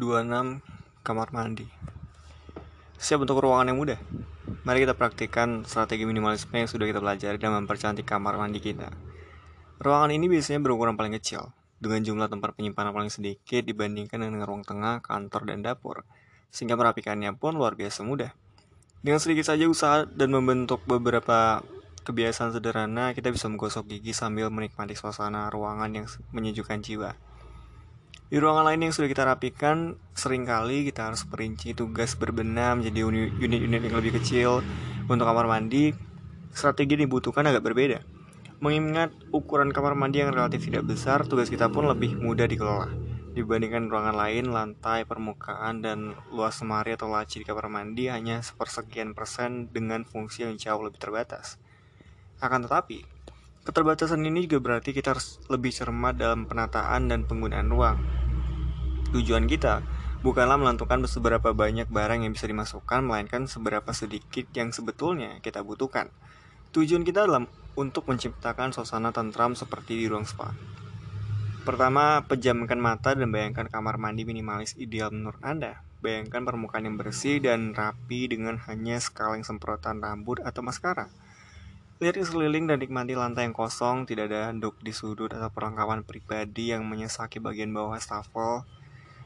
26 kamar mandi. Siap untuk ruangan yang mudah? Mari kita praktikkan strategi minimalisme yang sudah kita pelajari dan mempercantik kamar mandi kita. Ruangan ini biasanya berukuran paling kecil, dengan jumlah tempat penyimpanan paling sedikit dibandingkan dengan ruang tengah, kantor, dan dapur, sehingga merapikannya pun luar biasa mudah. Dengan sedikit saja usaha dan membentuk beberapa kebiasaan sederhana, kita bisa menggosok gigi sambil menikmati suasana ruangan yang menyejukkan jiwa. Di ruangan lain yang sudah kita rapikan, sering kali kita harus perinci tugas berbenah menjadi unit-unit yang lebih kecil. Untuk kamar mandi, strategi dibutuhkan agak berbeda. Mengingat ukuran kamar mandi yang relatif tidak besar, tugas kita pun lebih mudah dikelola. Dibandingkan ruangan lain, lantai, permukaan, dan luas semari atau laci di kamar mandi hanya sepersekian persen dengan fungsi yang jauh lebih terbatas. Akan tetapi, keterbatasan ini juga berarti kita harus lebih cermat dalam penataan dan penggunaan ruang. Tujuan kita bukanlah menentukan seberapa banyak barang yang bisa dimasukkan, melainkan seberapa sedikit yang sebetulnya kita butuhkan. Tujuan kita adalah untuk menciptakan suasana tentram seperti di ruang spa. Pertama, pejamkan mata dan bayangkan kamar mandi minimalis ideal menurut Anda. Bayangkan permukaan yang bersih dan rapi dengan hanya sekaleng semprotan rambut atau maskara. Lihat ke sekeliling dan nikmati lantai yang kosong, tidak ada handuk di sudut atau perlengkapan pribadi yang menyesaki bagian bawah stafel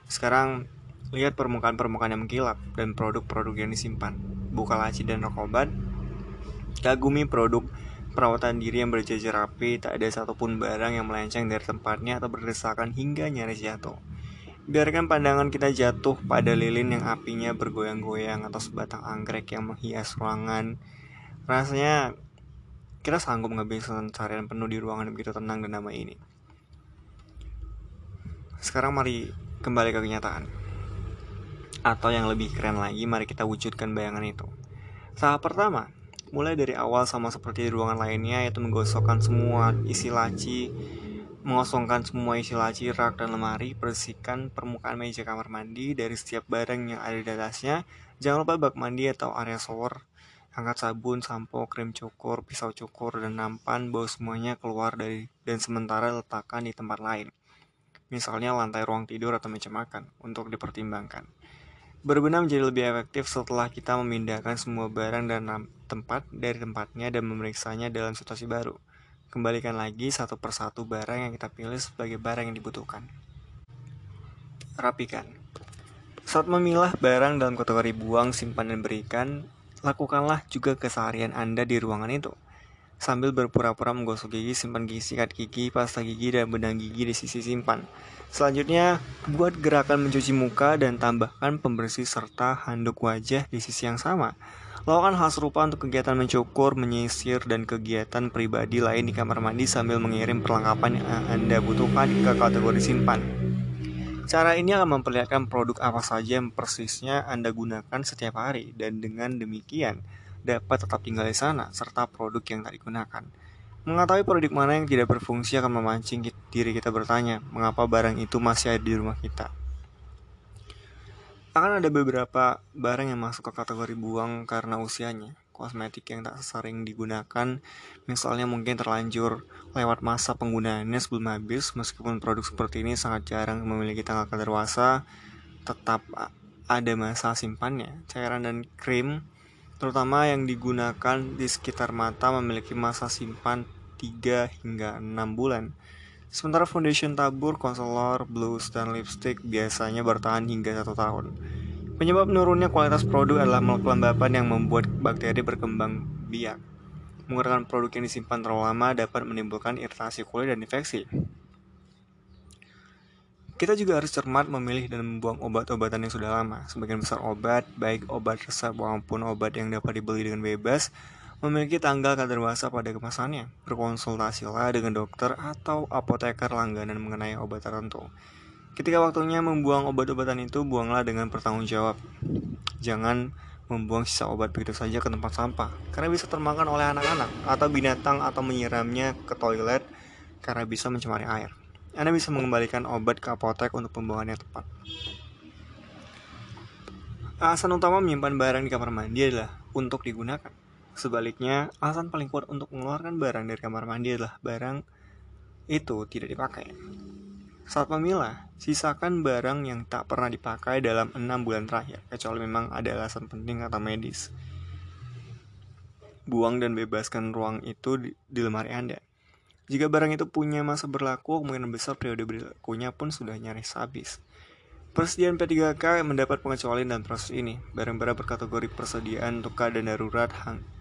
sekarang lihat permukaan-permukaan yang mengkilap dan produk-produk yang disimpan. Buka laci dan rok obat. Kagumi produk perawatan diri yang berjajar rapi, tak ada satupun barang yang melenceng dari tempatnya atau berdesakan hingga nyaris jatuh. Biarkan pandangan kita jatuh pada lilin yang apinya bergoyang-goyang atau sebatang anggrek yang menghias ruangan. Rasanya kita sanggup menghabiskan seharian penuh di ruangan yang begitu tenang dan damai ini. Sekarang mari kembali ke kenyataan. Atau yang lebih keren lagi, mari kita wujudkan bayangan itu. Tahap pertama, mulai dari awal sama seperti di ruangan lainnya, yaitu menggosokkan semua isi laci, mengosongkan semua isi laci, rak, dan lemari, bersihkan permukaan meja kamar mandi dari setiap barang yang ada di atasnya. Jangan lupa bak mandi atau area shower, angkat sabun, sampo, krim cukur, pisau cukur, dan nampan, bawa semuanya keluar dari dan sementara letakkan di tempat lain misalnya lantai ruang tidur atau meja makan, untuk dipertimbangkan. Berbenah menjadi lebih efektif setelah kita memindahkan semua barang dan tempat dari tempatnya dan memeriksanya dalam situasi baru. Kembalikan lagi satu persatu barang yang kita pilih sebagai barang yang dibutuhkan. Rapikan. Saat memilah barang dalam kategori buang, simpan, dan berikan, lakukanlah juga keseharian Anda di ruangan itu sambil berpura-pura menggosok gigi, simpan gigi, sikat gigi, pasta gigi, dan benang gigi di sisi simpan. Selanjutnya, buat gerakan mencuci muka dan tambahkan pembersih serta handuk wajah di sisi yang sama. Lakukan hal serupa untuk kegiatan mencukur, menyisir, dan kegiatan pribadi lain di kamar mandi sambil mengirim perlengkapan yang Anda butuhkan ke kategori simpan. Cara ini akan memperlihatkan produk apa saja yang persisnya Anda gunakan setiap hari, dan dengan demikian, dapat tetap tinggal di sana, serta produk yang tak digunakan. Mengetahui produk mana yang tidak berfungsi akan memancing diri kita bertanya, mengapa barang itu masih ada di rumah kita. Akan ada beberapa barang yang masuk ke kategori buang karena usianya, kosmetik yang tak sering digunakan, misalnya mungkin terlanjur lewat masa penggunaannya sebelum habis, meskipun produk seperti ini sangat jarang memiliki tanggal kadaluarsa, tetap ada masa simpannya. Cairan dan krim terutama yang digunakan di sekitar mata memiliki masa simpan 3 hingga 6 bulan. Sementara foundation tabur, concealer, blush, dan lipstick biasanya bertahan hingga satu tahun. Penyebab menurunnya kualitas produk adalah kelembapan yang membuat bakteri berkembang biak. Menggunakan produk yang disimpan terlalu lama dapat menimbulkan iritasi kulit dan infeksi. Kita juga harus cermat memilih dan membuang obat-obatan yang sudah lama. Sebagian besar obat, baik obat resep maupun obat yang dapat dibeli dengan bebas, memiliki tanggal kadaluarsa pada kemasannya. Berkonsultasilah dengan dokter atau apoteker langganan mengenai obat tertentu. Ketika waktunya membuang obat-obatan itu, buanglah dengan bertanggung jawab. Jangan membuang sisa obat begitu saja ke tempat sampah, karena bisa termakan oleh anak-anak atau binatang atau menyiramnya ke toilet karena bisa mencemari air. Anda bisa mengembalikan obat ke apotek untuk pembuangan yang tepat. Alasan utama menyimpan barang di kamar mandi adalah untuk digunakan. Sebaliknya, alasan paling kuat untuk mengeluarkan barang dari kamar mandi adalah barang itu tidak dipakai. Saat memilah, sisakan barang yang tak pernah dipakai dalam enam bulan terakhir, kecuali memang ada alasan penting atau medis. Buang dan bebaskan ruang itu di, di lemari Anda. Jika barang itu punya masa berlaku, kemungkinan besar periode berlakunya pun sudah nyaris habis. Persediaan P3K mendapat pengecualian dalam proses ini. Barang-barang berkategori persediaan untuk keadaan darurat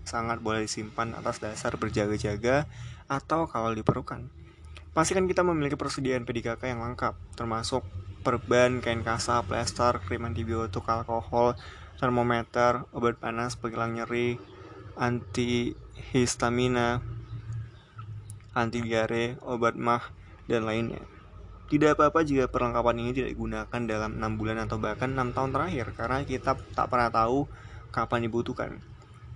sangat boleh disimpan atas dasar berjaga-jaga atau kalau diperlukan. Pastikan kita memiliki persediaan P3K yang lengkap, termasuk perban, kain kasa, plester, krim antibiotik, alkohol, termometer, obat panas, penghilang nyeri, antihistamina, anti diare, obat mah, dan lainnya. Tidak apa-apa jika perlengkapan ini tidak digunakan dalam 6 bulan atau bahkan 6 tahun terakhir karena kita tak pernah tahu kapan dibutuhkan.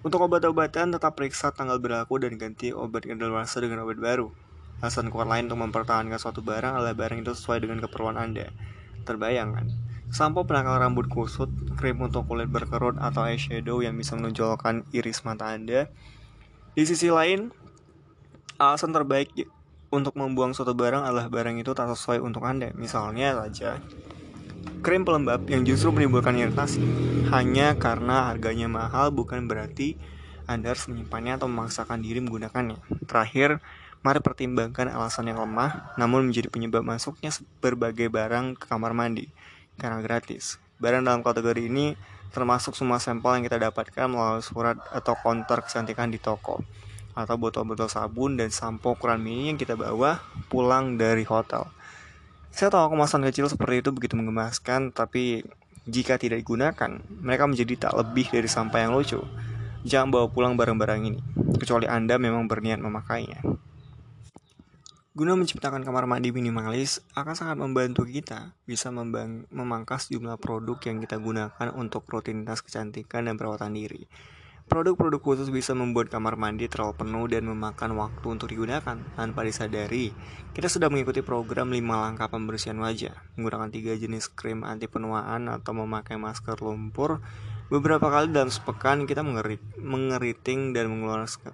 Untuk obat-obatan tetap periksa tanggal berlaku dan ganti obat kadaluarsa dengan obat baru. Alasan kuat lain untuk mempertahankan suatu barang adalah barang itu sesuai dengan keperluan Anda. Terbayangkan, sampo penangkal rambut kusut, krim untuk kulit berkerut atau eyeshadow yang bisa menonjolkan iris mata Anda. Di sisi lain, alasan terbaik untuk membuang suatu barang adalah barang itu tak sesuai untuk Anda. Misalnya saja, krim pelembab yang justru menimbulkan iritasi. Hanya karena harganya mahal bukan berarti Anda harus menyimpannya atau memaksakan diri menggunakannya. Terakhir, mari pertimbangkan alasan yang lemah namun menjadi penyebab masuknya berbagai barang ke kamar mandi karena gratis. Barang dalam kategori ini termasuk semua sampel yang kita dapatkan melalui surat atau konter kecantikan di toko atau botol-botol sabun dan sampo ukuran mini yang kita bawa pulang dari hotel. Saya tahu kemasan kecil seperti itu begitu menggemaskan, tapi jika tidak digunakan, mereka menjadi tak lebih dari sampah yang lucu. Jangan bawa pulang barang-barang ini, kecuali Anda memang berniat memakainya. Guna menciptakan kamar mandi minimalis akan sangat membantu kita bisa memangkas jumlah produk yang kita gunakan untuk rutinitas kecantikan dan perawatan diri. Produk-produk khusus bisa membuat kamar mandi terlalu penuh dan memakan waktu untuk digunakan. Tanpa disadari, kita sudah mengikuti program 5 langkah pembersihan wajah, menggunakan tiga jenis krim anti penuaan atau memakai masker lumpur. Beberapa kali dalam sepekan kita mengerit, mengeriting dan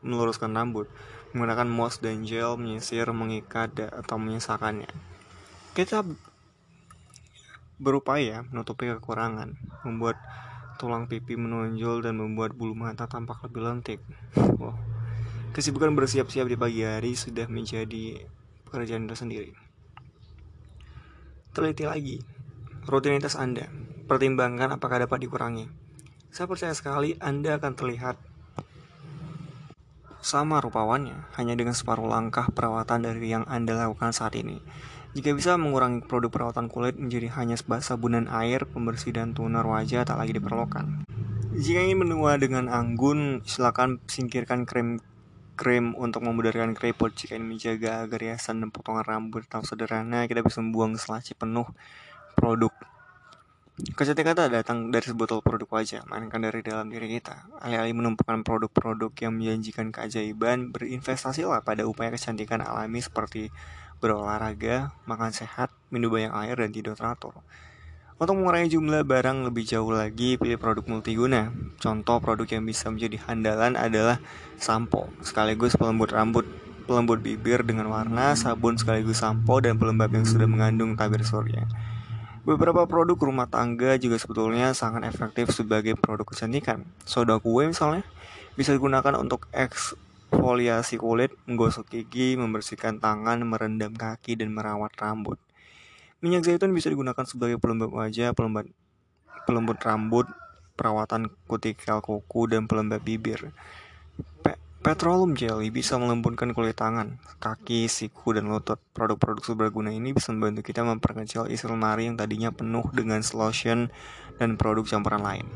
meluruskan rambut, menggunakan mousse dan gel, menyisir, mengikat, atau menyisakannya. Kita berupaya menutupi kekurangan, membuat tulang pipi menonjol dan membuat bulu mata tampak lebih lentik. Wow. Kesibukan bersiap-siap di pagi hari sudah menjadi pekerjaan tersendiri. Teliti lagi rutinitas Anda. Pertimbangkan apakah dapat dikurangi. Saya percaya sekali Anda akan terlihat sama rupawannya hanya dengan separuh langkah perawatan dari yang Anda lakukan saat ini. Jika bisa mengurangi produk perawatan kulit menjadi hanya sebatas sabunan air, pembersih dan toner wajah tak lagi diperlukan. Jika ingin menua dengan anggun, silakan singkirkan krim krim untuk memudarkan keriput jika ingin menjaga agar hiasan dan potongan rambut tetap sederhana kita bisa membuang selaci penuh produk Kecantikan tak datang dari sebotol produk wajah, melainkan dari dalam diri kita. Alih-alih menumpukan produk-produk yang menjanjikan keajaiban, berinvestasilah pada upaya kecantikan alami seperti berolahraga, makan sehat, minum banyak air, dan tidur teratur. Untuk mengurangi jumlah barang lebih jauh lagi, pilih produk multiguna. Contoh produk yang bisa menjadi andalan adalah sampo, sekaligus pelembut rambut, pelembut bibir dengan warna, sabun sekaligus sampo, dan pelembab yang sudah mengandung tabir surya. Beberapa produk rumah tangga juga sebetulnya sangat efektif sebagai produk kecantikan. Soda kue misalnya bisa digunakan untuk eks eksfoliasi kulit, menggosok gigi, membersihkan tangan, merendam kaki, dan merawat rambut. Minyak zaitun bisa digunakan sebagai pelembab wajah, pelembab, pelembut rambut, perawatan kutikel kuku, dan pelembab bibir. Petroleum jelly bisa melembutkan kulit tangan, kaki, siku, dan lutut. Produk-produk serbaguna ini bisa membantu kita memperkecil isi lemari yang tadinya penuh dengan lotion dan produk campuran lain.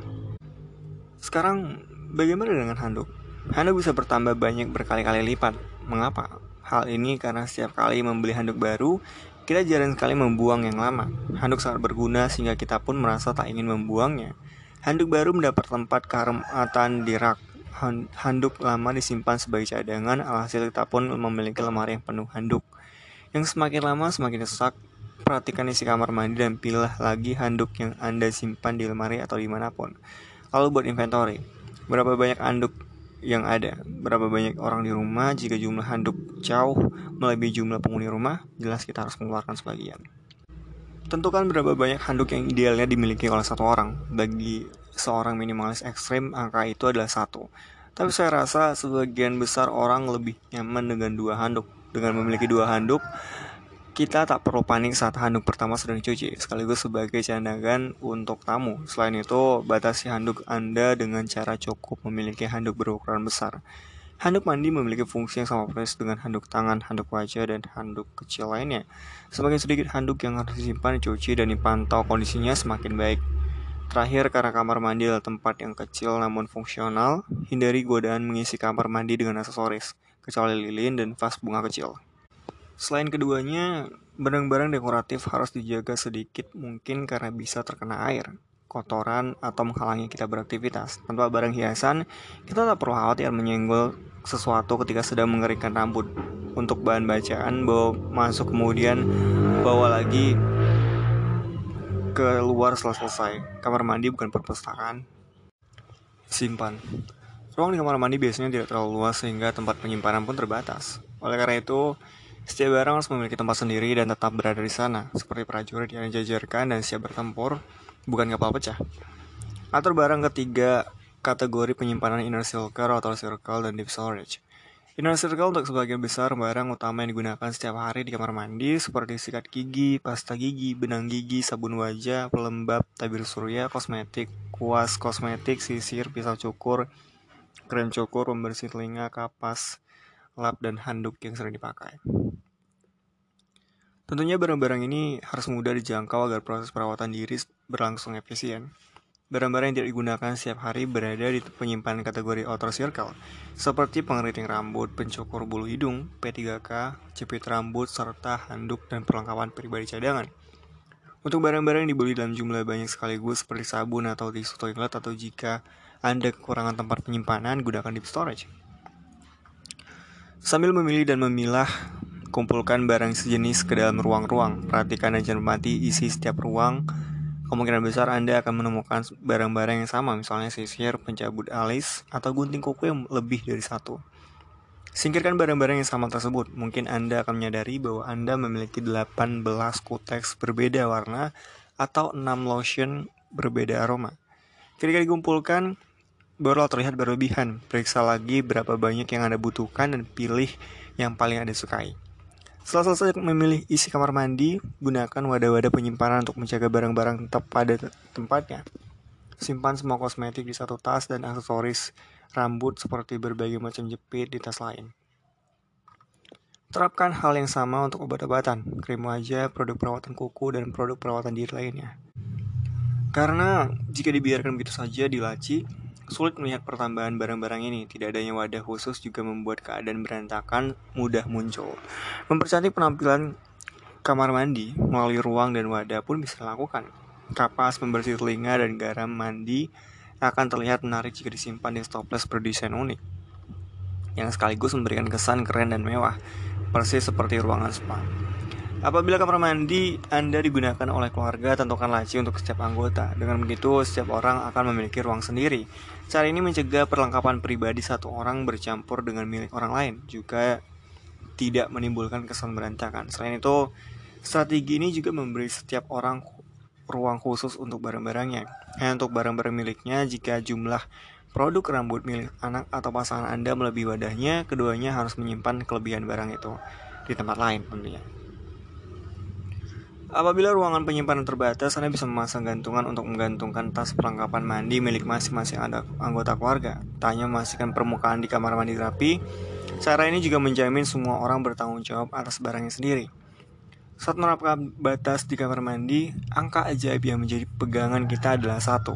Sekarang, bagaimana dengan handuk? Handuk bisa bertambah banyak berkali-kali lipat. Mengapa? Hal ini karena setiap kali membeli handuk baru, kita jarang sekali membuang yang lama. Handuk sangat berguna sehingga kita pun merasa tak ingin membuangnya. Handuk baru mendapat tempat kehormatan di rak. Handuk lama disimpan sebagai cadangan, alhasil kita pun memiliki lemari yang penuh handuk. Yang semakin lama semakin sesak, perhatikan isi kamar mandi dan pilih lagi handuk yang Anda simpan di lemari atau di mana pun. Lalu buat inventory. Berapa banyak handuk yang ada. Berapa banyak orang di rumah, jika jumlah handuk jauh melebihi jumlah penghuni rumah, jelas kita harus mengeluarkan sebagian. Tentukan berapa banyak handuk yang idealnya dimiliki oleh satu orang. Bagi seorang minimalis ekstrim, angka itu adalah satu. Tapi saya rasa sebagian besar orang lebih nyaman dengan dua handuk. Dengan memiliki dua handuk, kita tak perlu panik saat handuk pertama sedang dicuci, sekaligus sebagai cadangan untuk tamu. Selain itu, batasi handuk Anda dengan cara cukup memiliki handuk berukuran besar. Handuk mandi memiliki fungsi yang sama persis dengan handuk tangan, handuk wajah, dan handuk kecil lainnya. Semakin sedikit handuk yang harus disimpan, dicuci, dan dipantau kondisinya semakin baik. Terakhir, karena kamar mandi adalah tempat yang kecil namun fungsional, hindari godaan mengisi kamar mandi dengan aksesoris, kecuali lilin dan vas bunga kecil. Selain keduanya, barang-barang dekoratif harus dijaga sedikit mungkin karena bisa terkena air kotoran atau menghalangi kita beraktivitas. Tanpa barang hiasan, kita tak perlu khawatir menyenggol sesuatu ketika sedang mengeringkan rambut. Untuk bahan bacaan, bawa masuk kemudian bawa lagi ke luar setelah selesai. Kamar mandi bukan perpustakaan. Simpan. Ruang di kamar mandi biasanya tidak terlalu luas sehingga tempat penyimpanan pun terbatas. Oleh karena itu, setiap barang harus memiliki tempat sendiri dan tetap berada di sana, seperti prajurit yang dijajarkan dan siap bertempur bukan kapal pecah. Atur barang ketiga kategori penyimpanan inner circle, outer circle, dan deep storage. Inner circle untuk sebagian besar barang utama yang digunakan setiap hari di kamar mandi seperti sikat gigi, pasta gigi, benang gigi, sabun wajah, pelembab, tabir surya, kosmetik, kuas kosmetik, sisir, pisau cukur, krem cukur, pembersih telinga, kapas, lap, dan handuk yang sering dipakai. Tentunya barang-barang ini harus mudah dijangkau agar proses perawatan diri berlangsung efisien. Barang-barang yang tidak digunakan setiap hari berada di penyimpanan kategori outer circle, seperti pengeriting rambut, pencukur bulu hidung, P3K, jepit rambut, serta handuk dan perlengkapan pribadi cadangan. Untuk barang-barang yang dibeli dalam jumlah banyak sekaligus seperti sabun atau tisu toilet atau jika Anda kekurangan tempat penyimpanan, gunakan deep storage. Sambil memilih dan memilah Kumpulkan barang sejenis ke dalam ruang-ruang. Perhatikan dan cermati isi setiap ruang. Kemungkinan besar Anda akan menemukan barang-barang yang sama, misalnya sisir, pencabut alis, atau gunting kuku yang lebih dari satu. Singkirkan barang-barang yang sama tersebut. Mungkin Anda akan menyadari bahwa Anda memiliki 18 kuteks berbeda warna atau 6 lotion berbeda aroma. Ketika dikumpulkan, barulah terlihat berlebihan. Periksa lagi berapa banyak yang Anda butuhkan dan pilih yang paling Anda sukai. Setelah selesai memilih isi kamar mandi, gunakan wadah-wadah penyimpanan untuk menjaga barang-barang tetap pada tempatnya. Simpan semua kosmetik di satu tas dan aksesoris rambut seperti berbagai macam jepit di tas lain. Terapkan hal yang sama untuk obat-obatan, krim wajah, produk perawatan kuku, dan produk perawatan diri lainnya. Karena jika dibiarkan begitu saja di laci, Sulit melihat pertambahan barang-barang ini, tidak adanya wadah khusus juga membuat keadaan berantakan mudah muncul. Mempercantik penampilan kamar mandi melalui ruang dan wadah pun bisa dilakukan. Kapas, pembersih telinga, dan garam mandi akan terlihat menarik jika disimpan di stoples berdesain unik, yang sekaligus memberikan kesan keren dan mewah, persis seperti ruangan spa. Apabila kamar mandi Anda digunakan oleh keluarga, tentukan laci untuk setiap anggota. Dengan begitu, setiap orang akan memiliki ruang sendiri. Cara ini mencegah perlengkapan pribadi satu orang bercampur dengan milik orang lain, juga tidak menimbulkan kesan berantakan. Selain itu, strategi ini juga memberi setiap orang ruang khusus untuk barang-barangnya. Hanya untuk barang-barang miliknya, jika jumlah produk rambut milik anak atau pasangan Anda melebihi wadahnya, keduanya harus menyimpan kelebihan barang itu di tempat lain tentunya. Apabila ruangan penyimpanan terbatas, Anda bisa memasang gantungan untuk menggantungkan tas perlengkapan mandi milik masing-masing anggota keluarga. Tanya memastikan permukaan di kamar mandi rapi. Cara ini juga menjamin semua orang bertanggung jawab atas barangnya sendiri. Saat menerapkan batas di kamar mandi, angka ajaib yang menjadi pegangan kita adalah satu.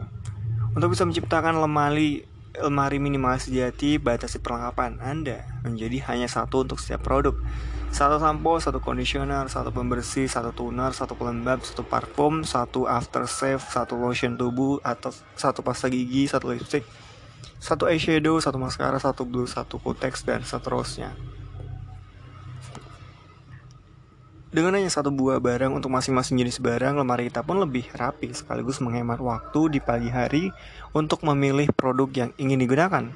Untuk bisa menciptakan lemari lemari minimal sejati, batasi perlengkapan Anda menjadi hanya satu untuk setiap produk satu sampo, satu conditioner, satu pembersih, satu toner, satu pelembab, satu parfum, satu aftershave, satu lotion tubuh atau satu pasta gigi, satu lipstick, satu eyeshadow, satu mascara, satu blue, satu kutex dan seterusnya. Dengan hanya satu buah barang untuk masing-masing jenis barang, lemari kita pun lebih rapi sekaligus menghemat waktu di pagi hari untuk memilih produk yang ingin digunakan.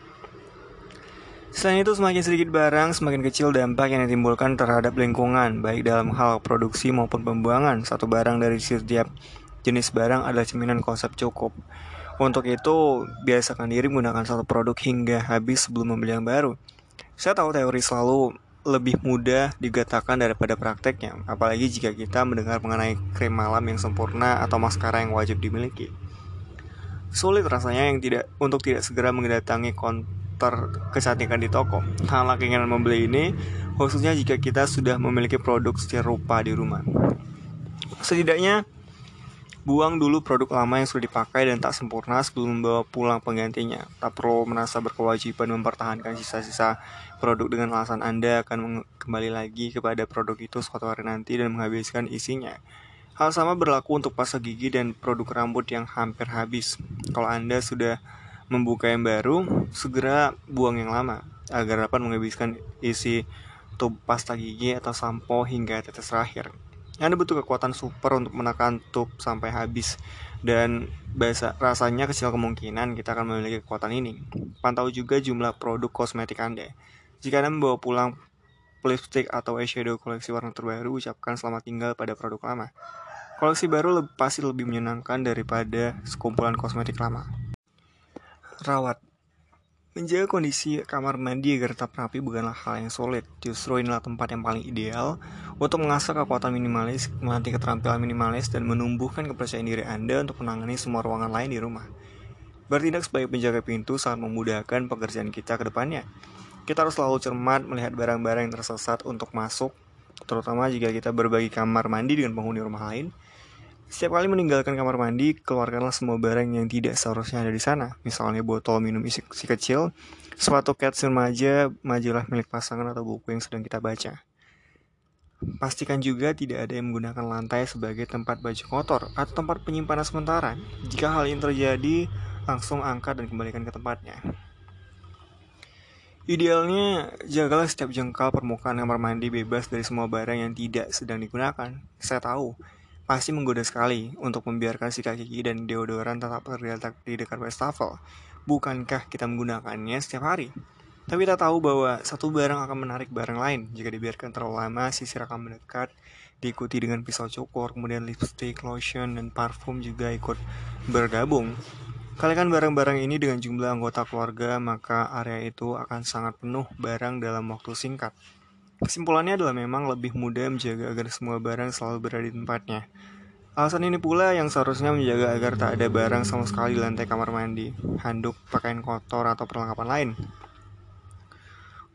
Selain itu, semakin sedikit barang, semakin kecil dampak yang ditimbulkan terhadap lingkungan, baik dalam hal produksi maupun pembuangan. Satu barang dari setiap jenis barang adalah cerminan konsep cukup. Untuk itu, biasakan diri menggunakan satu produk hingga habis sebelum membeli yang baru. Saya tahu teori selalu lebih mudah digatakan daripada prakteknya, apalagi jika kita mendengar mengenai krim malam yang sempurna atau maskara yang wajib dimiliki. Sulit rasanya yang tidak untuk tidak segera mendatangi terkecantikan di toko. Hal keinginan membeli ini khususnya jika kita sudah memiliki produk serupa di rumah. Setidaknya buang dulu produk lama yang sudah dipakai dan tak sempurna sebelum membawa pulang penggantinya. Tak perlu merasa berkewajiban mempertahankan sisa-sisa produk dengan alasan Anda akan kembali lagi kepada produk itu suatu hari nanti dan menghabiskan isinya. Hal sama berlaku untuk pasta gigi dan produk rambut yang hampir habis. Kalau Anda sudah membuka yang baru, segera buang yang lama agar dapat menghabiskan isi tub pasta gigi atau sampo hingga tetes terakhir. Anda butuh kekuatan super untuk menekan tub sampai habis dan bahasa rasanya kecil kemungkinan kita akan memiliki kekuatan ini. Pantau juga jumlah produk kosmetik Anda. Jika Anda membawa pulang lipstick atau eyeshadow koleksi warna terbaru, ucapkan selamat tinggal pada produk lama. Koleksi baru pasti lebih menyenangkan daripada sekumpulan kosmetik lama. Rawat Menjaga kondisi kamar mandi agar tetap rapi bukanlah hal yang sulit. Justru inilah tempat yang paling ideal untuk mengasah kekuatan minimalis, melatih keterampilan minimalis, dan menumbuhkan kepercayaan diri Anda untuk menangani semua ruangan lain di rumah. Bertindak sebagai penjaga pintu sangat memudahkan pekerjaan kita ke depannya. Kita harus selalu cermat melihat barang-barang yang tersesat untuk masuk, terutama jika kita berbagi kamar mandi dengan penghuni rumah lain. Setiap kali meninggalkan kamar mandi, keluarkanlah semua barang yang tidak seharusnya ada di sana. Misalnya botol minum isi si kecil, sepatu cats remaja, majalah milik pasangan atau buku yang sedang kita baca. Pastikan juga tidak ada yang menggunakan lantai sebagai tempat baju kotor atau tempat penyimpanan sementara. Jika hal ini terjadi, langsung angkat dan kembalikan ke tempatnya. Idealnya, jagalah setiap jengkal permukaan kamar mandi bebas dari semua barang yang tidak sedang digunakan. Saya tahu, pasti menggoda sekali untuk membiarkan sikat gigi dan deodoran tetap terletak di dekat wastafel. Bukankah kita menggunakannya setiap hari? Tapi kita tahu bahwa satu barang akan menarik barang lain. Jika dibiarkan terlalu lama, sisir akan mendekat, diikuti dengan pisau cukur, kemudian lipstick, lotion, dan parfum juga ikut bergabung. Kalikan barang-barang ini dengan jumlah anggota keluarga, maka area itu akan sangat penuh barang dalam waktu singkat. Kesimpulannya adalah memang lebih mudah menjaga agar semua barang selalu berada di tempatnya. Alasan ini pula yang seharusnya menjaga agar tak ada barang sama sekali di lantai kamar mandi, handuk, pakaian kotor, atau perlengkapan lain.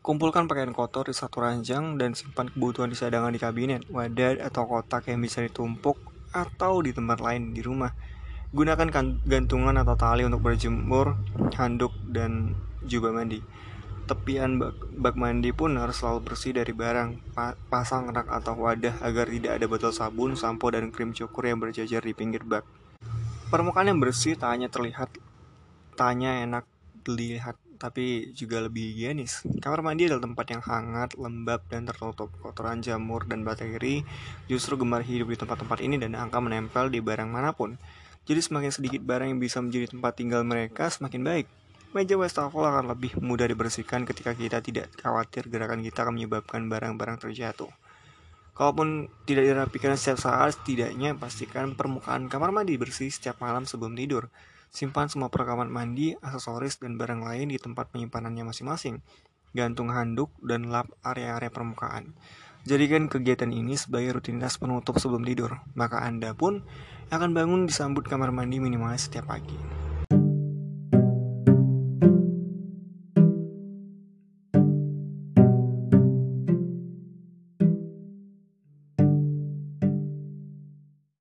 Kumpulkan pakaian kotor di satu ranjang dan simpan kebutuhan di cadangan di kabinet, wadah, atau kotak yang bisa ditumpuk atau di tempat lain di rumah. Gunakan gantungan atau tali untuk berjemur, handuk, dan jubah mandi tepian bak, bak mandi pun harus selalu bersih dari barang. Pa, pasang rak atau wadah agar tidak ada botol sabun, sampo, dan krim cukur yang berjajar di pinggir bak. Permukaan yang bersih tak hanya terlihat, tak hanya enak dilihat, tapi juga lebih higienis. Kamar mandi adalah tempat yang hangat, lembab, dan tertutup. Kotoran jamur dan bakteri justru gemar hidup di tempat-tempat ini dan angka menempel di barang mana pun. Jadi semakin sedikit barang yang bisa menjadi tempat tinggal mereka, semakin baik. Meja wastafel akan lebih mudah dibersihkan ketika kita tidak khawatir gerakan kita akan menyebabkan barang-barang terjatuh. Kalaupun tidak dirapikan setiap saat, setidaknya pastikan permukaan kamar mandi bersih setiap malam sebelum tidur. Simpan semua perlengkapan mandi, aksesoris, dan barang lain di tempat penyimpanannya masing-masing. Gantung handuk dan lap area-area permukaan. Jadikan kegiatan ini sebagai rutinitas penutup sebelum tidur, maka Anda pun akan bangun disambut kamar mandi minimalis setiap pagi.